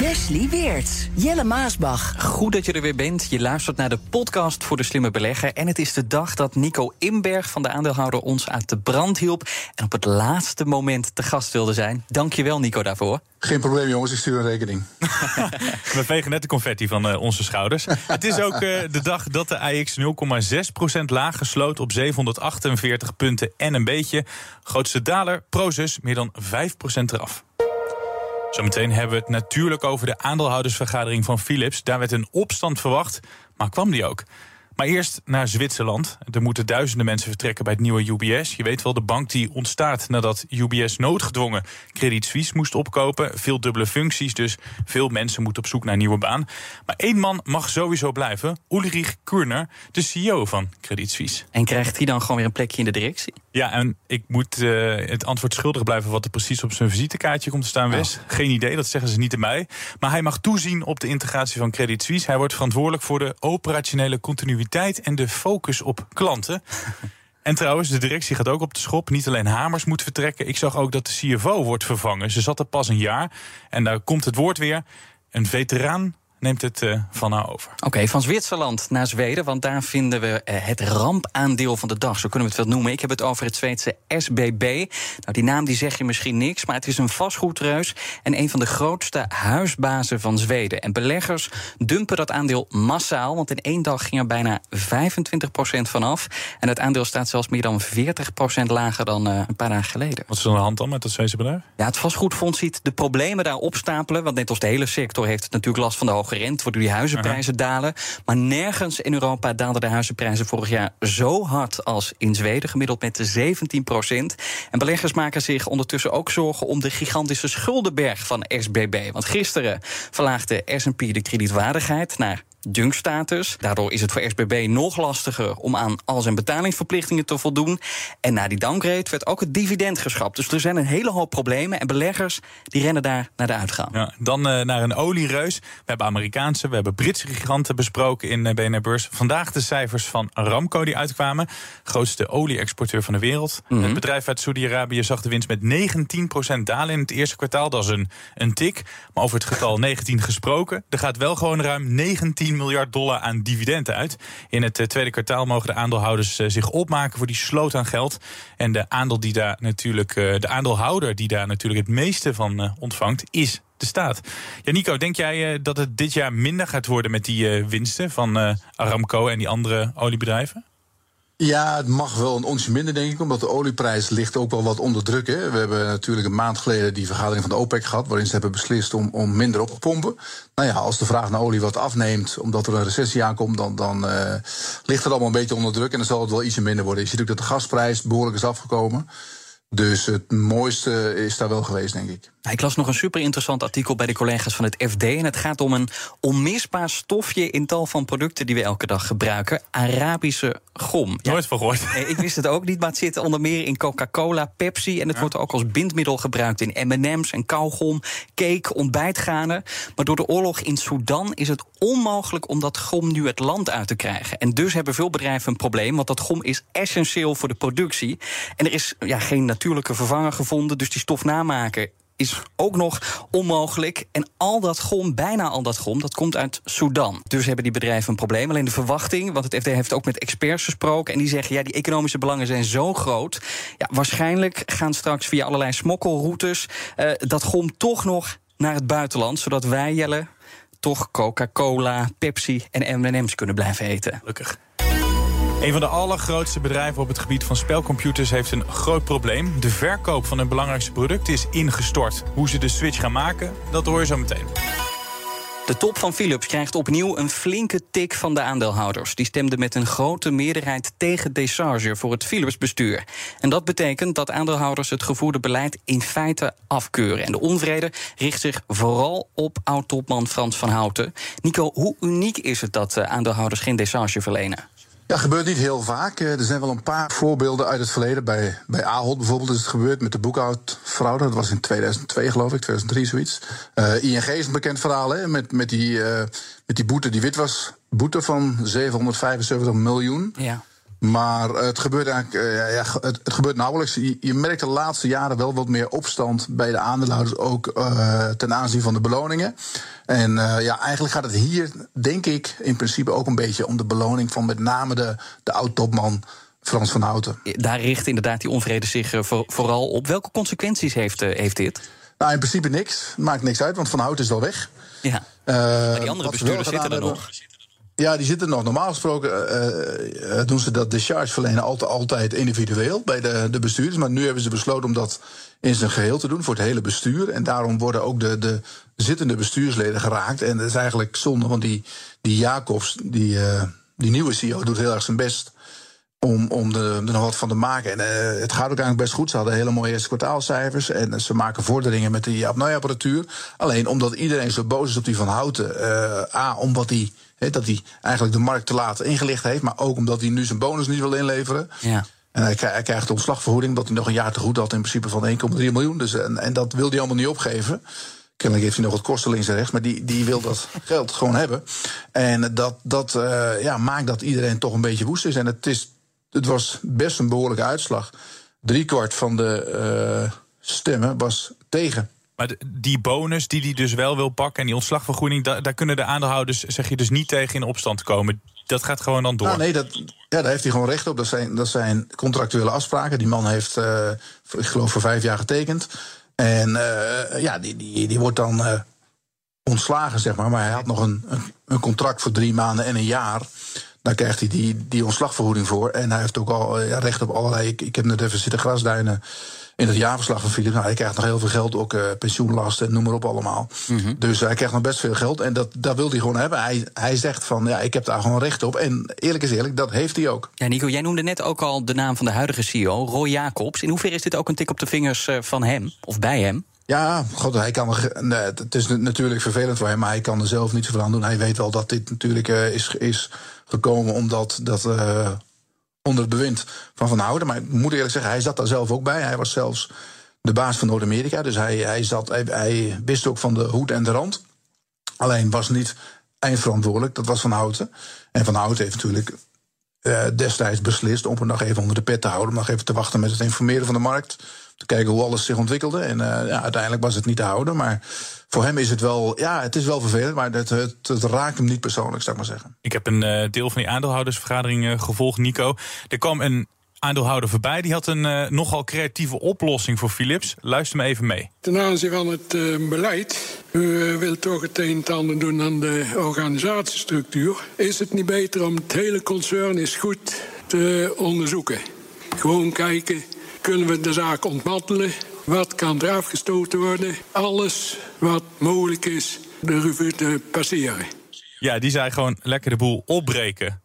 Wesley Weerts, Jelle Maasbach. Goed dat je er weer bent. Je luistert naar de podcast voor de slimme belegger. En het is de dag dat Nico Imberg van de aandeelhouder ons uit de brand hielp. En op het laatste moment te gast wilde zijn. Dankjewel Nico daarvoor. Geen probleem jongens, ik stuur een rekening. We vegen net de confetti van uh, onze schouders. Het is ook uh, de dag dat de AX 0,6% lager sloot op 748 punten en een beetje. Grootste daler, Prozus, meer dan 5% eraf. Zometeen hebben we het natuurlijk over de aandeelhoudersvergadering van Philips. Daar werd een opstand verwacht, maar kwam die ook? Maar eerst naar Zwitserland. Er moeten duizenden mensen vertrekken bij het nieuwe UBS. Je weet wel, de bank die ontstaat nadat UBS noodgedwongen Credit Suisse moest opkopen. Veel dubbele functies, dus veel mensen moeten op zoek naar een nieuwe baan. Maar één man mag sowieso blijven. Ulrich Kurner, de CEO van Credit Suisse. En krijgt hij dan gewoon weer een plekje in de directie? Ja, en ik moet uh, het antwoord schuldig blijven wat er precies op zijn visitekaartje komt te staan, Wes. Oh. Geen idee, dat zeggen ze niet in mij. Maar hij mag toezien op de integratie van Credit Suisse. Hij wordt verantwoordelijk voor de operationele continuïteit en de focus op klanten. En trouwens, de directie gaat ook op de schop. Niet alleen Hamers moet vertrekken. Ik zag ook dat de CFO wordt vervangen. Ze zat er pas een jaar. En daar komt het woord weer. Een veteraan neemt het uh, van haar over. Oké, van Zwitserland naar Zweden, want daar vinden we uh, het rampaandeel van de dag. Zo kunnen we het wel noemen. Ik heb het over het Zweedse SBB. Nou, die naam die zeg je misschien niks, maar het is een vastgoedreus en een van de grootste huisbazen van Zweden. En beleggers dumpen dat aandeel massaal, want in één dag ging er bijna 25% vanaf. En het aandeel staat zelfs meer dan 40% lager dan uh, een paar dagen geleden. Wat is er aan de hand dan met dat Zweedse bedrijf? Ja, het vastgoedfonds ziet de problemen daar opstapelen, want net als de hele sector heeft het natuurlijk last van de hoge gerend, waardoor die huizenprijzen dalen. Maar nergens in Europa daalden de huizenprijzen vorig jaar zo hard als in Zweden, gemiddeld met 17 procent. En beleggers maken zich ondertussen ook zorgen om de gigantische schuldenberg van SBB. Want gisteren verlaagde S&P de kredietwaardigheid naar junkstatus. Daardoor is het voor SBB nog lastiger om aan al zijn betalingsverplichtingen te voldoen. En na die downgrade werd ook het dividend geschrapt. Dus er zijn een hele hoop problemen en beleggers die rennen daar naar de uitgang. Ja, dan uh, naar een oliereus. We hebben Amerikaanse, we hebben Britse giganten besproken in uh, BNR Beurs. Vandaag de cijfers van Aramco die uitkwamen. Grootste olie-exporteur van de wereld. Mm -hmm. Het bedrijf uit Saudi-Arabië zag de winst met 19% dalen in het eerste kwartaal. Dat is een, een tik. Maar over het getal 19 gesproken. Er gaat wel gewoon ruim 19 miljard dollar aan dividenden uit. In het tweede kwartaal mogen de aandeelhouders zich opmaken voor die sloot aan geld. En de, aandeel die daar natuurlijk, de aandeelhouder die daar natuurlijk het meeste van ontvangt, is de staat. Ja, Nico, denk jij dat het dit jaar minder gaat worden met die winsten van Aramco en die andere oliebedrijven? Ja, het mag wel een onsje minder, denk ik, omdat de olieprijs ligt ook wel wat onder druk. Hè. We hebben natuurlijk een maand geleden die vergadering van de OPEC gehad, waarin ze hebben beslist om, om minder op te pompen. Nou ja, als de vraag naar olie wat afneemt, omdat er een recessie aankomt, dan, dan uh, ligt het allemaal een beetje onder druk en dan zal het wel ietsje minder worden. Je ziet ook dat de gasprijs behoorlijk is afgekomen. Dus het mooiste is daar wel geweest, denk ik. Ik las nog een super interessant artikel bij de collega's van het FD. En het gaat om een onmisbaar stofje in tal van producten die we elke dag gebruiken: Arabische gom. Nooit van gehoord. Ik wist het ook niet, maar het zit onder meer in Coca-Cola, Pepsi. En het ja. wordt ook als bindmiddel gebruikt in MM's en kauwgom, cake, ontbijtgranen. Maar door de oorlog in Sudan is het onmogelijk om dat gom nu het land uit te krijgen. En dus hebben veel bedrijven een probleem, want dat gom is essentieel voor de productie. En er is ja, geen natuurlijke vervanger gevonden, dus die stof namaken is ook nog onmogelijk. En al dat gom, bijna al dat gom, dat komt uit Sudan. Dus hebben die bedrijven een probleem. Alleen de verwachting, want het FD heeft ook met experts gesproken... en die zeggen, ja, die economische belangen zijn zo groot... Ja, waarschijnlijk gaan straks via allerlei smokkelroutes... Uh, dat gom toch nog naar het buitenland, zodat wij, Jelle... toch Coca-Cola, Pepsi en M&M's kunnen blijven eten. Gelukkig. Een van de allergrootste bedrijven op het gebied van spelcomputers heeft een groot probleem. De verkoop van hun belangrijkste product is ingestort. Hoe ze de switch gaan maken, dat hoor je zo meteen. De top van Philips krijgt opnieuw een flinke tik van de aandeelhouders. Die stemden met een grote meerderheid tegen decharge voor het Philips-bestuur. En dat betekent dat aandeelhouders het gevoerde beleid in feite afkeuren. En de onvrede richt zich vooral op oud-topman Frans van Houten. Nico, hoe uniek is het dat eh, aandeelhouders geen decharge verlenen? Ja, gebeurt niet heel vaak. Eh, er zijn wel een paar voorbeelden uit het verleden. Bij, bij Ahold bijvoorbeeld is het gebeurd met de boekhoudfraude. Dat was in 2002 geloof ik, 2003 zoiets. Uh, ING is een bekend verhaal, hè, met, met, die, uh, met die boete die wit was. Boete van 775 miljoen. Ja. Maar het gebeurt eigenlijk uh, ja, het, het, gebeurt nauwelijks. Je, je, merkt de laatste jaren wel wat meer opstand bij de aandeelhouders, ook uh, ten aanzien van de beloningen. En uh, ja, eigenlijk gaat het hier, denk ik, in principe ook een beetje om de beloning van met name de, de oud-topman Frans van Houten. Daar richt inderdaad die onvrede zich voor, vooral op. Welke consequenties heeft, heeft dit? Nou, in principe niks. Maakt niks uit, want Van Houten is al weg. Ja. maar die andere bestuurders zitten er nog. Ja, die zitten nog. Normaal gesproken uh, uh, doen ze dat discharge verlenen altijd, individueel bij de, de bestuurders. Maar nu hebben ze besloten om dat in zijn geheel te doen voor het hele bestuur. En daarom worden ook de, de zittende bestuursleden geraakt. En dat is eigenlijk zonde, want die, die Jacobs, die, die nieuwe CEO, doet heel erg zijn best om, om er, nog wat van te maken. En het gaat ook eigenlijk best goed. Ze hadden hele mooie eerste kwartaalcijfers. En ze maken vorderingen met die apnoeapparatuur. Alleen omdat iedereen zo boos is op die van Houten. A, omdat die, he, dat hij eigenlijk de markt te laat ingelicht heeft. Maar ook omdat hij nu zijn bonus niet wil inleveren. Ja. En hij, hij krijgt de ontslagvergoeding, dat hij nog een jaar te goed had, in principe van 1,3 miljoen. Dus, en, en dat wil hij allemaal niet opgeven. Kennelijk heeft hij nog wat kosten links en rechts, maar die, die wil dat geld gewoon hebben. En dat, dat uh, ja, maakt dat iedereen toch een beetje woest is. En het is het was best een behoorlijke uitslag. Driekwart van de uh, stemmen was tegen. Maar die bonus die hij dus wel wil pakken en die ontslagvergoeding, daar, kunnen de aandeelhouders, zeg je dus niet tegen in opstand komen. Dat gaat gewoon dan door. Nou, nee, dat, ja, daar heeft hij gewoon recht op. Dat zijn, dat zijn contractuele afspraken. Die man heeft, uh, ik geloof, voor vijf jaar getekend. En uh, ja, die, die, die wordt dan uh, ontslagen, zeg maar. Maar hij had nog een, een, contract voor drie maanden en een jaar. Daar krijgt hij die, die ontslagvergoeding voor. En hij heeft ook al recht op allerlei. Ik, ik heb net even zitten grasduinen in het jaarverslag van Philips. Nou, hij krijgt nog heel veel geld, ook uh, pensioenlasten en noem maar op allemaal. Mhm. Mm -hmm. Dus hij krijgt nog best veel geld. En dat, dat wil hij gewoon hebben. Hij, hij zegt van ja, ik heb daar gewoon recht op. En eerlijk is eerlijk, dat heeft hij ook. Ja, Nico, jij noemde net ook al de naam van de huidige CEO, Roy Jacobs. In hoeverre is dit ook een tik op de vingers van hem of bij hem? Ja, god, hij kan er, nee, het is natuurlijk vervelend voor hem, maar hij kan er zelf niet zoveel aan doen. Hij weet wel dat dit natuurlijk uh, is, is gekomen omdat dat uh, onder het bewind van Van Houden. Maar ik moet eerlijk zeggen, hij zat daar zelf ook bij. Hij was zelfs de baas van Noord-Amerika, dus hij, hij, zat, hij, hij wist ook van de hoed en de rand. Alleen was niet eindverantwoordelijk, dat was Van Houten. En Van Houten heeft natuurlijk uh, destijds beslist om er nog even onder de pet te houden, om nog even te wachten met het informeren van de markt te kijken hoe alles zich ontwikkelde. En uh, ja, uiteindelijk was het niet te houden. Maar voor hem is het wel, ja, het is wel vervelend, maar het, het, het raakt hem niet persoonlijk, zou ik maar zeggen. Ik heb een uh, deel van die aandeelhoudersvergadering uh, gevolgd, Nico. Er kwam een aandeelhouder voorbij. Die had een uh, nogal creatieve oplossing voor Philips. Luister me even mee. Ten aanzien van het uh, beleid. U wil toch het een en ander doen aan de organisatiestructuur. Is het niet beter om het hele concern eens goed te onderzoeken? Gewoon kijken kunnen we de zaak ontmantelen? Wat kan er afgestoten worden? Alles wat mogelijk is, de revue te passeren. Ja, die zei gewoon lekker de boel opbreken.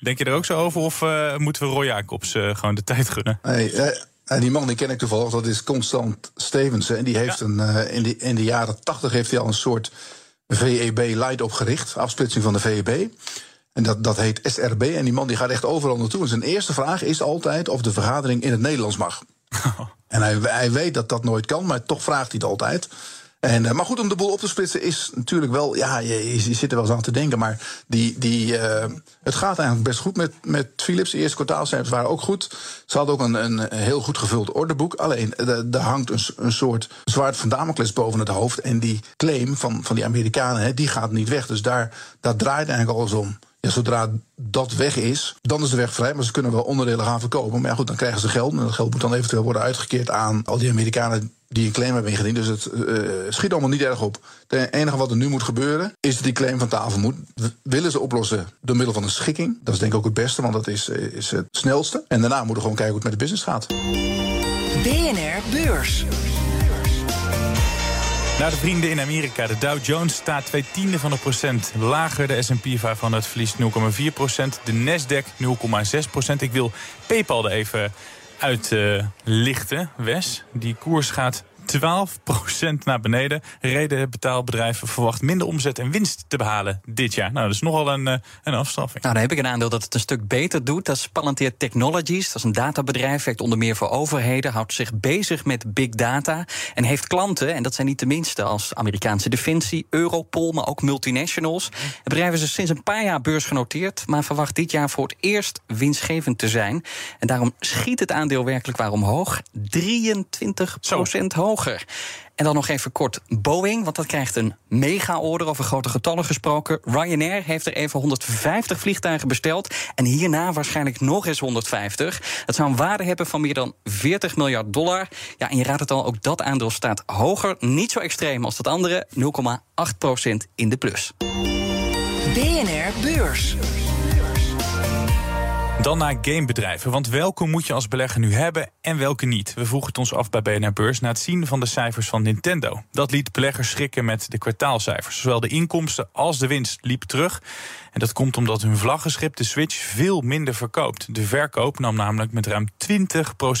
Denk je er ook zo over of uh, moeten we Roy Jacobs uh, gewoon de tijd gunnen? Nee, uh, die man die ken ik toevallig, dat is Constant Stevensen. En die heeft ja. een, in, de, in de jaren tachtig heeft hij al een soort VEB Light opgericht, afsplitsing van de VEB. En dat, dat heet SRB. En die man die gaat echt overal naartoe. En zijn eerste vraag is altijd of de vergadering in het Nederlands mag. Oh. En hij, hij, weet dat dat nooit kan, maar toch vraagt hij het altijd. En, uh, maar goed, om de boel op te splitsen is natuurlijk wel... Ja, je, je zit er wel eens aan te denken, maar die, die, uh, het gaat eigenlijk best goed met, met Philips. De eerste kwartaalcijfers waren ook goed. Ze hadden ook een, een heel goed gevuld orderboek. Alleen, er hangt een, een soort zwaard van Damocles boven het hoofd. En die claim van, van die Amerikanen, hè, die gaat niet weg. Dus daar, daar draait eigenlijk alles om. Ja, zodra dat weg is, dan is de weg vrij. Maar ze kunnen wel onderdelen gaan verkopen. Maar ja, goed, dan krijgen ze geld. En dat geld moet dan eventueel worden uitgekeerd aan al die Amerikanen die een claim hebben ingediend. Dus het uh, schiet allemaal niet erg op. Het enige wat er nu moet gebeuren, is dat die claim van tafel moet. Willen ze oplossen door middel van een schikking? Dat is denk ik ook het beste, want dat is, is het snelste. En daarna moeten we gewoon kijken hoe het met de business gaat. BNR Beurs. Naar de vrienden in Amerika. De Dow Jones staat twee tiende van een procent lager. De S&P 500 verliest 0,4 procent. De Nasdaq 0,6 procent. Ik wil PayPal er even uitlichten, uh, Wes. Die koers gaat 12% naar beneden. Reden betaalbedrijven verwacht minder omzet en winst te behalen dit jaar. Nou, dat is nogal een, eh, een afstraffing. Nou, dan heb ik een aandeel dat het een stuk beter doet. Dat is Palantir Technologies. Dat is een databedrijf, werkt onder meer voor overheden, houdt zich bezig met big data en heeft klanten, en dat zijn niet de minste, als Amerikaanse Defensie, Europol, maar ook multinationals. Het bedrijf is dus sinds een paar jaar beursgenoteerd, maar verwacht dit jaar voor het eerst winstgevend te zijn. En daarom schiet het aandeel werkelijk waar omhoog. 23 procent hoog. En dan nog even kort Boeing, want dat krijgt een mega-order over grote getallen gesproken. Ryanair heeft er even 150 vliegtuigen besteld en hierna waarschijnlijk nog eens 150. Dat zou een waarde hebben van meer dan 40 miljard dollar. Ja, en je raadt het al, ook dat aandeel staat hoger. Niet zo extreem als dat andere, 0,8 procent in de plus. BNR Beurs. Dan naar gamebedrijven. Want welke moet je als belegger nu hebben en welke niet? We vroegen het ons af bij BNR Beurs na het zien van de cijfers van Nintendo. Dat liet beleggers schrikken met de kwartaalcijfers. Zowel de inkomsten als de winst liep terug. En dat komt omdat hun vlaggenschip, de Switch, veel minder verkoopt. De verkoop nam namelijk met ruim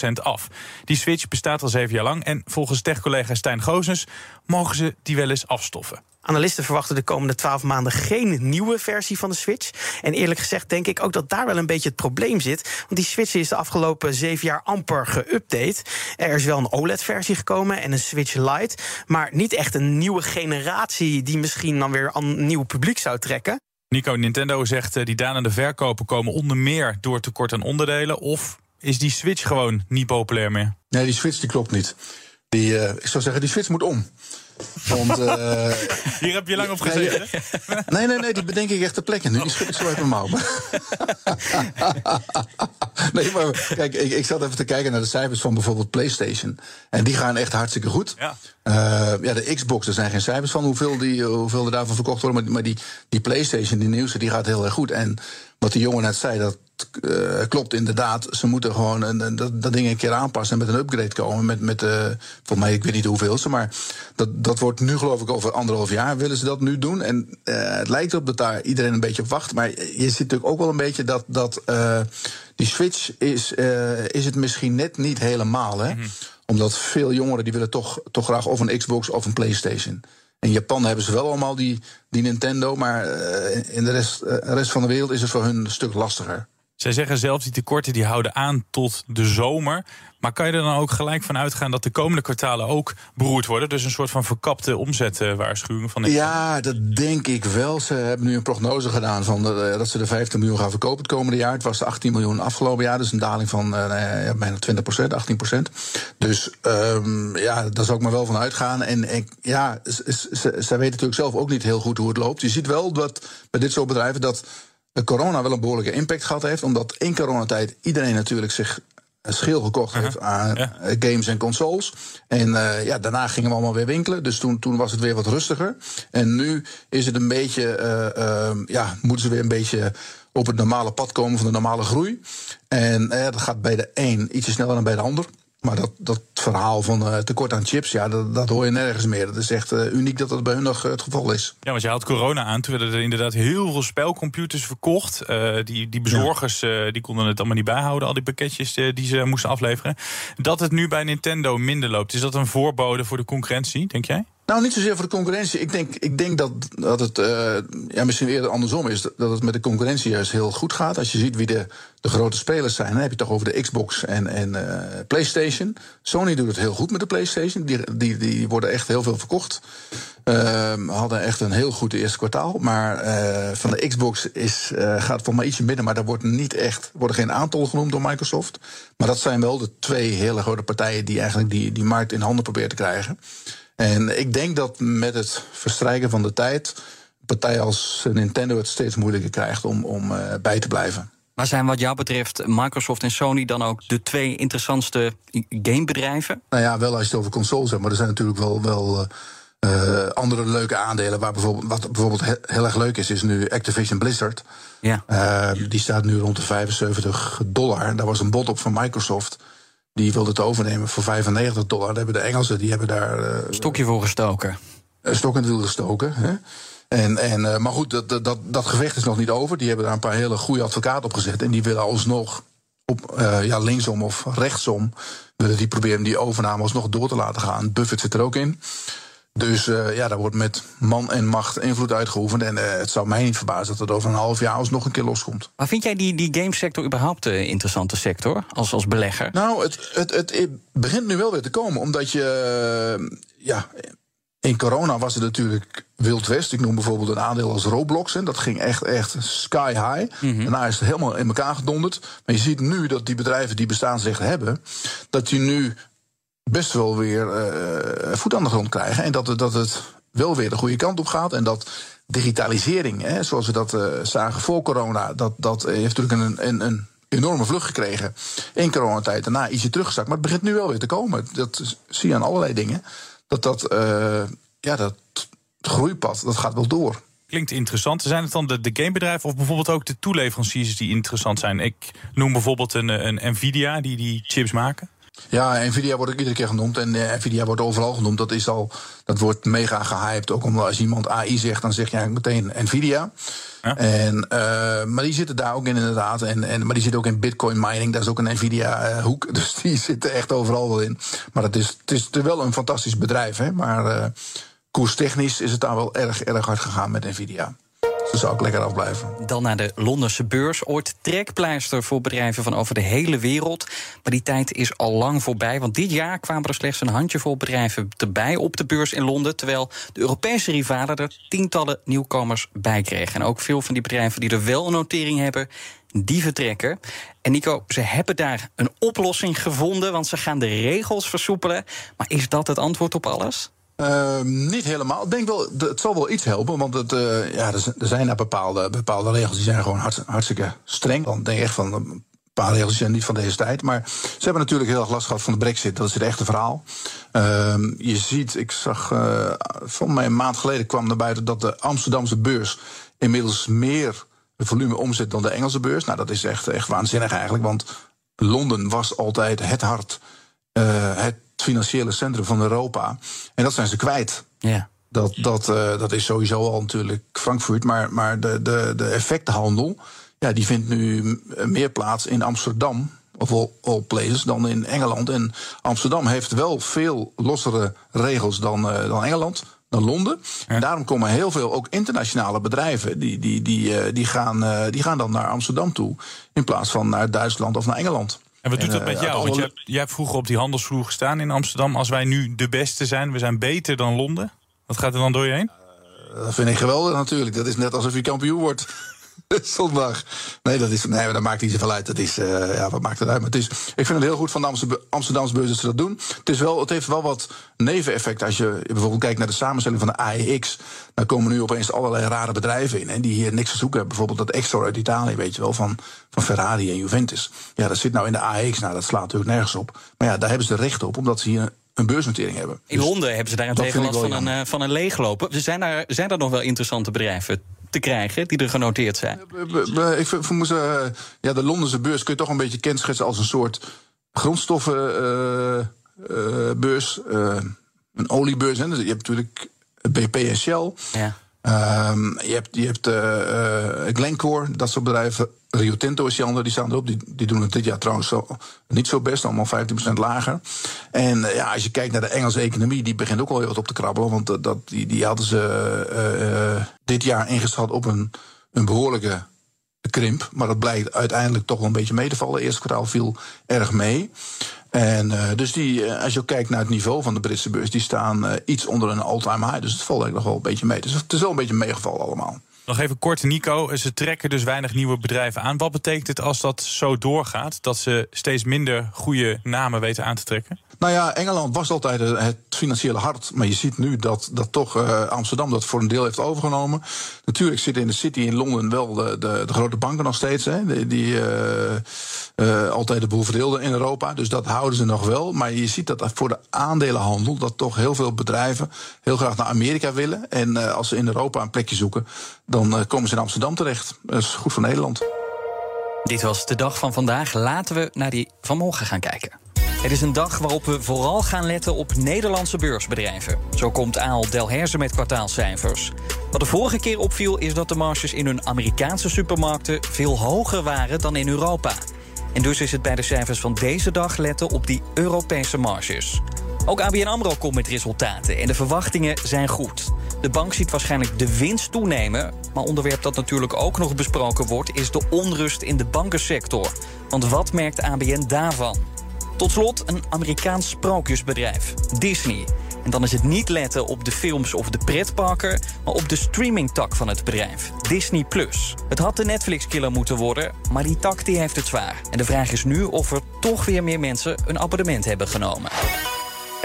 20% af. Die Switch bestaat al zeven jaar lang en volgens tech-collega Stijn Gozens mogen ze die wel eens afstoffen. Analisten verwachten de komende 12 maanden geen nieuwe versie van de Switch. En eerlijk gezegd denk ik ook dat daar wel een beetje het probleem zit. Want die Switch is de afgelopen zeven jaar amper geüpdate. Er is wel een OLED-versie gekomen en een Switch Lite. Maar niet echt een nieuwe generatie die misschien dan weer een nieuw publiek zou trekken. Nico, Nintendo zegt uh, die dalende verkopen komen onder meer door tekort aan onderdelen. Of is die Switch gewoon niet populair meer? Nee, die Switch die klopt niet. Die, uh, ik zou zeggen, die Switch moet om. Want, uh, Hier heb je lang op gezeten. Nee, nee, nee, die bedenk ik echt ter plekke nu. Die schud ik zo uit mijn mouw. nee, maar kijk, ik, ik zat even te kijken naar de cijfers van bijvoorbeeld PlayStation. En die gaan echt hartstikke goed. Ja. Uh, ja, de Xbox, er zijn geen cijfers van hoeveel, die, hoeveel er daarvan verkocht worden. Maar, maar die, die PlayStation, die nieuwste, die gaat heel erg goed. En wat die jongen net zei, dat uh, klopt inderdaad. Ze moeten gewoon een, dat, dat ding een keer aanpassen en met een upgrade komen. Met, met uh, volgens mij, ik weet niet hoeveelste, maar dat, dat wordt nu geloof ik over anderhalf jaar willen ze dat nu doen. En uh, het lijkt erop dat daar iedereen een beetje op wacht. Maar je ziet natuurlijk ook wel een beetje dat, dat die switch is, is het misschien net niet helemaal. Hè? Mm -hmm. Omdat veel jongeren die willen toch, toch graag of een Xbox of een PlayStation. In Japan hebben ze wel allemaal die, die Nintendo, maar in de rest, rest van de wereld is het voor hun een stuk lastiger. Zij zeggen zelfs die tekorten die houden aan tot de zomer. Maar kan je er dan ook gelijk van uitgaan dat de komende kwartalen ook beroerd worden? Dus een soort van verkapte omzetwaarschuwing van? Ja, dat denk ik wel. Ze hebben nu een prognose gedaan van de, dat ze de 15 miljoen gaan verkopen het komende jaar. Het was 18 miljoen afgelopen jaar, dus een daling van uh, ja, bijna 20 procent, 18 procent. Dus um, ja, daar zou ik maar wel van uitgaan. En, en ja, zij weten natuurlijk zelf ook niet heel goed hoe het loopt. Je ziet wel dat bij dit soort bedrijven dat corona wel een behoorlijke impact gehad heeft. Omdat in coronatijd iedereen natuurlijk zich schil gekocht uh -huh. heeft aan ja. games en consoles. En uh, ja, daarna gingen we allemaal weer winkelen. Dus toen, toen was het weer wat rustiger. En nu is het een beetje, uh, uh, ja, moeten ze weer een beetje op het normale pad komen van de normale groei. En dat gaat bij de een ietsje sneller dan bij de ander. Maar dat, dat verhaal van uh, tekort aan chips, ja, dat, dat hoor je nergens meer. Dat is echt uh, uniek dat dat bij hun nog uh, het geval is. Ja, want je haalt corona aan. Toen werden er inderdaad heel veel spelcomputers verkocht. die, die bezorgers ja. die konden het allemaal niet bijhouden, al die pakketjes die ze moesten afleveren. Dat het nu bij Nintendo minder loopt, is dat een voorbode voor de concurrentie, denk jij? Nou, niet zozeer voor de concurrentie. Ik denk, ik denk dat, dat het uh, ja, misschien eerder andersom is. Dat het met de concurrentie juist heel goed gaat. Als je ziet wie de, de grote spelers zijn, dan heb je het toch over de Xbox en, en uh, PlayStation. Sony doet het heel goed met de PlayStation. Die, die, die worden echt heel veel verkocht. Uh, hadden echt een heel goed eerste kwartaal. Maar uh, van de Xbox is, gaat voor mij ietsje minder. Maar daar wordt niet echt, worden geen aantallen genoemd door Microsoft. Maar dat zijn wel de twee hele grote partijen die eigenlijk die, die markt in handen proberen te krijgen. En ik denk dat met het verstrijken van de tijd. partijen als Nintendo het steeds moeilijker krijgt om, om uh, bij te blijven. Maar zijn wat jou betreft Microsoft en Sony dan ook de twee interessantste gamebedrijven? Nou ja, wel als je het over consoles hebt. Maar er zijn natuurlijk wel, wel uh, andere leuke aandelen. Waar bijvoorbeeld, wat bijvoorbeeld heel erg leuk is, is nu Activision Blizzard. Ja. Uh, die staat nu rond de 75 dollar. Daar was een bod op van Microsoft. Die wilde het overnemen voor 95 dollar. Daar hebben de Engelsen die hebben daar. Uh, Stokje voor gestoken. Een stok in het wiel gestoken. Hè? En, en, uh, maar goed, dat, dat, dat gevecht is nog niet over. Die hebben daar een paar hele goede advocaten op gezet. En die willen alsnog op uh, ja, linksom of rechtsom. willen die proberen die overname alsnog door te laten gaan. Buffett zit er ook in. Dus uh, ja, daar wordt met man en macht invloed uitgeoefend. En uh, het zou mij niet verbazen dat het over een half jaar alsnog een keer loskomt. Maar vind jij die, die gamesector überhaupt een interessante sector als, als belegger? Nou, het, het, het, het begint nu wel weer te komen. Omdat je, ja, in corona was het natuurlijk Wild West. Ik noem bijvoorbeeld een aandeel als Roblox. En dat ging echt, echt sky high. Mm -hmm. Daarna is het helemaal in elkaar gedonderd. Maar je ziet nu dat die bedrijven die bestaansrecht hebben... dat die nu best wel weer uh, voet aan de grond krijgen. En dat, dat het wel weer de goede kant op gaat. En dat digitalisering, hè, zoals we dat uh, zagen voor corona... dat, dat heeft natuurlijk een, een, een enorme vlucht gekregen in coronatijd. Daarna ietsje teruggezakt. Maar het begint nu wel weer te komen. Dat zie je aan allerlei dingen dat dat, ja, dat groeipad, dat gaat wel door. Klinkt interessant. Zijn het dan de, de gamebedrijven of bijvoorbeeld ook de toeleveranciers die interessant zijn? Ik noem bijvoorbeeld een, een Nvidia die die chips maken. Ja, Nvidia wordt ook iedere keer genoemd en uh, Nvidia wordt overal genoemd. Dat, is al, dat wordt mega gehyped. Ook omdat als iemand AI zegt, dan zeg je eigenlijk meteen Nvidia. Ja. En, uh, maar die zitten daar ook in inderdaad. En, en, maar die zitten ook in bitcoin mining. Dat is ook een Nvidia uh, hoek. Dus die zitten echt overal wel in. Maar het is, het is wel een fantastisch bedrijf. Hè? Maar uh, koerstechnisch is het daar wel erg, erg hard gegaan met Nvidia. Dus zou ik lekker afblijven. Dan naar de Londense beurs. Ooit trekpleister voor bedrijven van over de hele wereld. Maar die tijd is al lang voorbij. Want dit jaar kwamen er slechts een handjevol bedrijven erbij op de beurs in Londen. Terwijl de Europese rivalen er tientallen nieuwkomers bij kregen. En ook veel van die bedrijven die er wel een notering hebben, die vertrekken. En Nico, ze hebben daar een oplossing gevonden, want ze gaan de regels versoepelen. Maar is dat het antwoord op alles? Uh, niet helemaal. Ik denk wel, het zal wel iets helpen. Want het, uh, ja, er zijn daar bepaalde, bepaalde regels die zijn gewoon hartstikke, streng. Dan denk ik echt van een paar regels zijn niet van deze tijd. Maar ze hebben natuurlijk heel erg last gehad van de brexit. Dat is het echte verhaal. Uh, je ziet, ik zag, uh, van mij een maand geleden kwam naar buiten dat de Amsterdamse beurs inmiddels meer volume omzet dan de Engelse beurs. Nou, dat is echt, echt waanzinnig eigenlijk. Want Londen was altijd het hart, het financiële centrum van Europa. En dat zijn ze kwijt. Ja. Dat, dat, uh, dat is sowieso al natuurlijk Frankfurt. Maar, maar de, de, de effectenhandel ja, die vindt nu meer plaats in Amsterdam. Of all, all places dan in Engeland. En Amsterdam heeft wel veel lossere regels dan, uh, dan Engeland dan Londen. Ja. En daarom komen heel veel ook internationale bedrijven. die, die, die, uh, die, gaan, die gaan dan naar Amsterdam toe. in plaats van naar Duitsland of naar Engeland. En wat doet dat met jou? Want jij, jij hebt vroeger op die handelsvloer gestaan in Amsterdam. Als wij nu de beste zijn, we zijn beter dan Londen. Wat gaat er dan door je heen? Uh, dat vind ik geweldig natuurlijk. Dat is net alsof je kampioen wordt. Zondag. Nee, dat, is, nee, dat maakt niet zoveel uit. Dat is, uh, ja, wat maakt het uit? Maar het is, ik vind het heel goed van de Amsterdamse beurs dat ze dat doen. Het, is wel, het heeft wel wat neveneffecten. Als je bijvoorbeeld kijkt naar de samenstelling van de AEX. Dan komen nu opeens allerlei rare bedrijven in. Hè, die hier niks te zoeken hebben. Bijvoorbeeld dat Exor uit Italië, weet je wel, van, van Ferrari en Juventus. Ja, dat zit nou in de AEX. Nou, dat slaat natuurlijk nergens op. Maar ja, daar hebben ze recht op, omdat ze hier een beursnotering hebben. In dus Londen hebben ze daar een tegenlast van een, uh, van een leeglopen. Zijn daar, zijn daar nog wel interessante bedrijven te krijgen die er genoteerd zijn? Ik vermoed, uh, ja, de Londense beurs kun je toch een beetje kenschetsen als een soort grondstoffenbeurs. Uh, uh, een oliebeurs. Hè. Dus je hebt natuurlijk BP en Shell. Ja. Um, je hebt, je hebt uh, Glencore, dat soort bedrijven. Rio Tinto is die andere, die staan erop. Die, die doen het dit jaar trouwens zo, niet zo best, allemaal 15% lager. En uh, ja, als je kijkt naar de Engelse economie, die begint ook al heel wat op te krabbelen. Want uh, dat, die, die hadden ze dit jaar ingeschat op een, een behoorlijke krimp. Maar dat blijkt uiteindelijk toch wel een beetje mee te vallen. Eerste kwartaal viel erg mee. En dus die, als je kijkt naar het niveau van de Britse beurs, die staan iets onder een all-time high. Dus het valt eigenlijk nog wel een beetje mee. Dus het is wel een beetje meegevallen allemaal. Nog even kort, Nico. Ze trekken dus weinig nieuwe bedrijven aan. Wat betekent het als dat zo doorgaat? Dat ze steeds minder goede namen weten aan te trekken? Nou ja, Engeland was altijd het financiële hart. Maar je ziet nu dat, dat toch uh, Amsterdam dat voor een deel heeft overgenomen. Natuurlijk zitten in de city in Londen wel de, de, de grote banken nog steeds. Hè, die uh, uh, altijd de boel verdeelden in Europa. Dus dat houden ze nog wel. Maar je ziet dat voor de aandelenhandel... dat toch heel veel bedrijven heel graag naar Amerika willen. En als ze in Europa een plekje zoeken... dan komen ze in Amsterdam terecht. Dat is goed voor Nederland. Dit was de dag van vandaag. Laten we naar die van morgen gaan kijken. Het is een dag waarop we vooral gaan letten op Nederlandse beursbedrijven. Zo komt Aal Delhaize met kwartaalcijfers. Wat de vorige keer opviel is dat de marges in hun Amerikaanse supermarkten veel hoger waren dan in Europa. En dus is het bij de cijfers van deze dag letten op die Europese marges. Ook ABN AMRO komt met resultaten en de verwachtingen zijn goed. De bank ziet waarschijnlijk de winst toenemen. Maar onderwerp dat natuurlijk ook nog besproken wordt... is de onrust in de bankensector. Want wat merkt ABN daarvan? Tot slot een Amerikaans sprookjesbedrijf, Disney. En dan is het niet letten op de films of de pretparken... maar op de streamingtak van het bedrijf, Disney+. Plus. Het had de Netflix-killer moeten worden, maar die tak die heeft het zwaar. En de vraag is nu of er toch weer meer mensen een abonnement hebben genomen.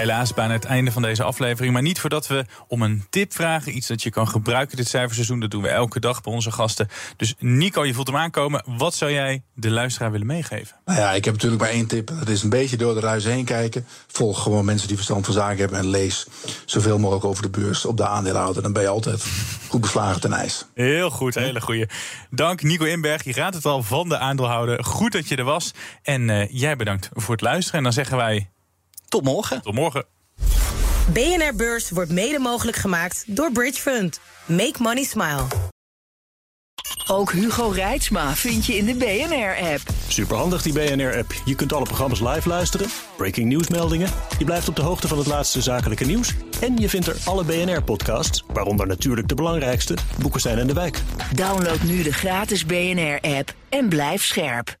Helaas bijna het einde van deze aflevering. Maar niet voordat we om een tip vragen. Iets dat je kan gebruiken dit cijferseizoen. Dat doen we elke dag bij onze gasten. Dus Nico, je voelt hem aankomen. Wat zou jij de luisteraar willen meegeven? Nou ja, ik heb natuurlijk maar één tip. Dat is een beetje door de ruis heen kijken. Volg gewoon mensen die verstand van zaken hebben. En lees zoveel mogelijk over de beurs op de aandeelhouder. Dan ben je altijd goed beslagen ten ijs. Heel goed, hele goeie. Dank Nico Inberg. Je raadt het al van de aandeelhouder. Goed dat je er was. En uh, jij bedankt voor het luisteren. En dan zeggen wij tot morgen. Tot morgen. BNR Beurs wordt mede mogelijk gemaakt door Bridge Fund. Make money smile. Ook Hugo Reitsma vind je in de BNR-app. Superhandig die BNR-app. Je kunt alle programma's live luisteren, breaking nieuwsmeldingen. Je blijft op de hoogte van het laatste zakelijke nieuws. En je vindt er alle BNR-podcasts, waaronder natuurlijk de belangrijkste, Boeken zijn in de wijk. Download nu de gratis BNR-app en blijf scherp.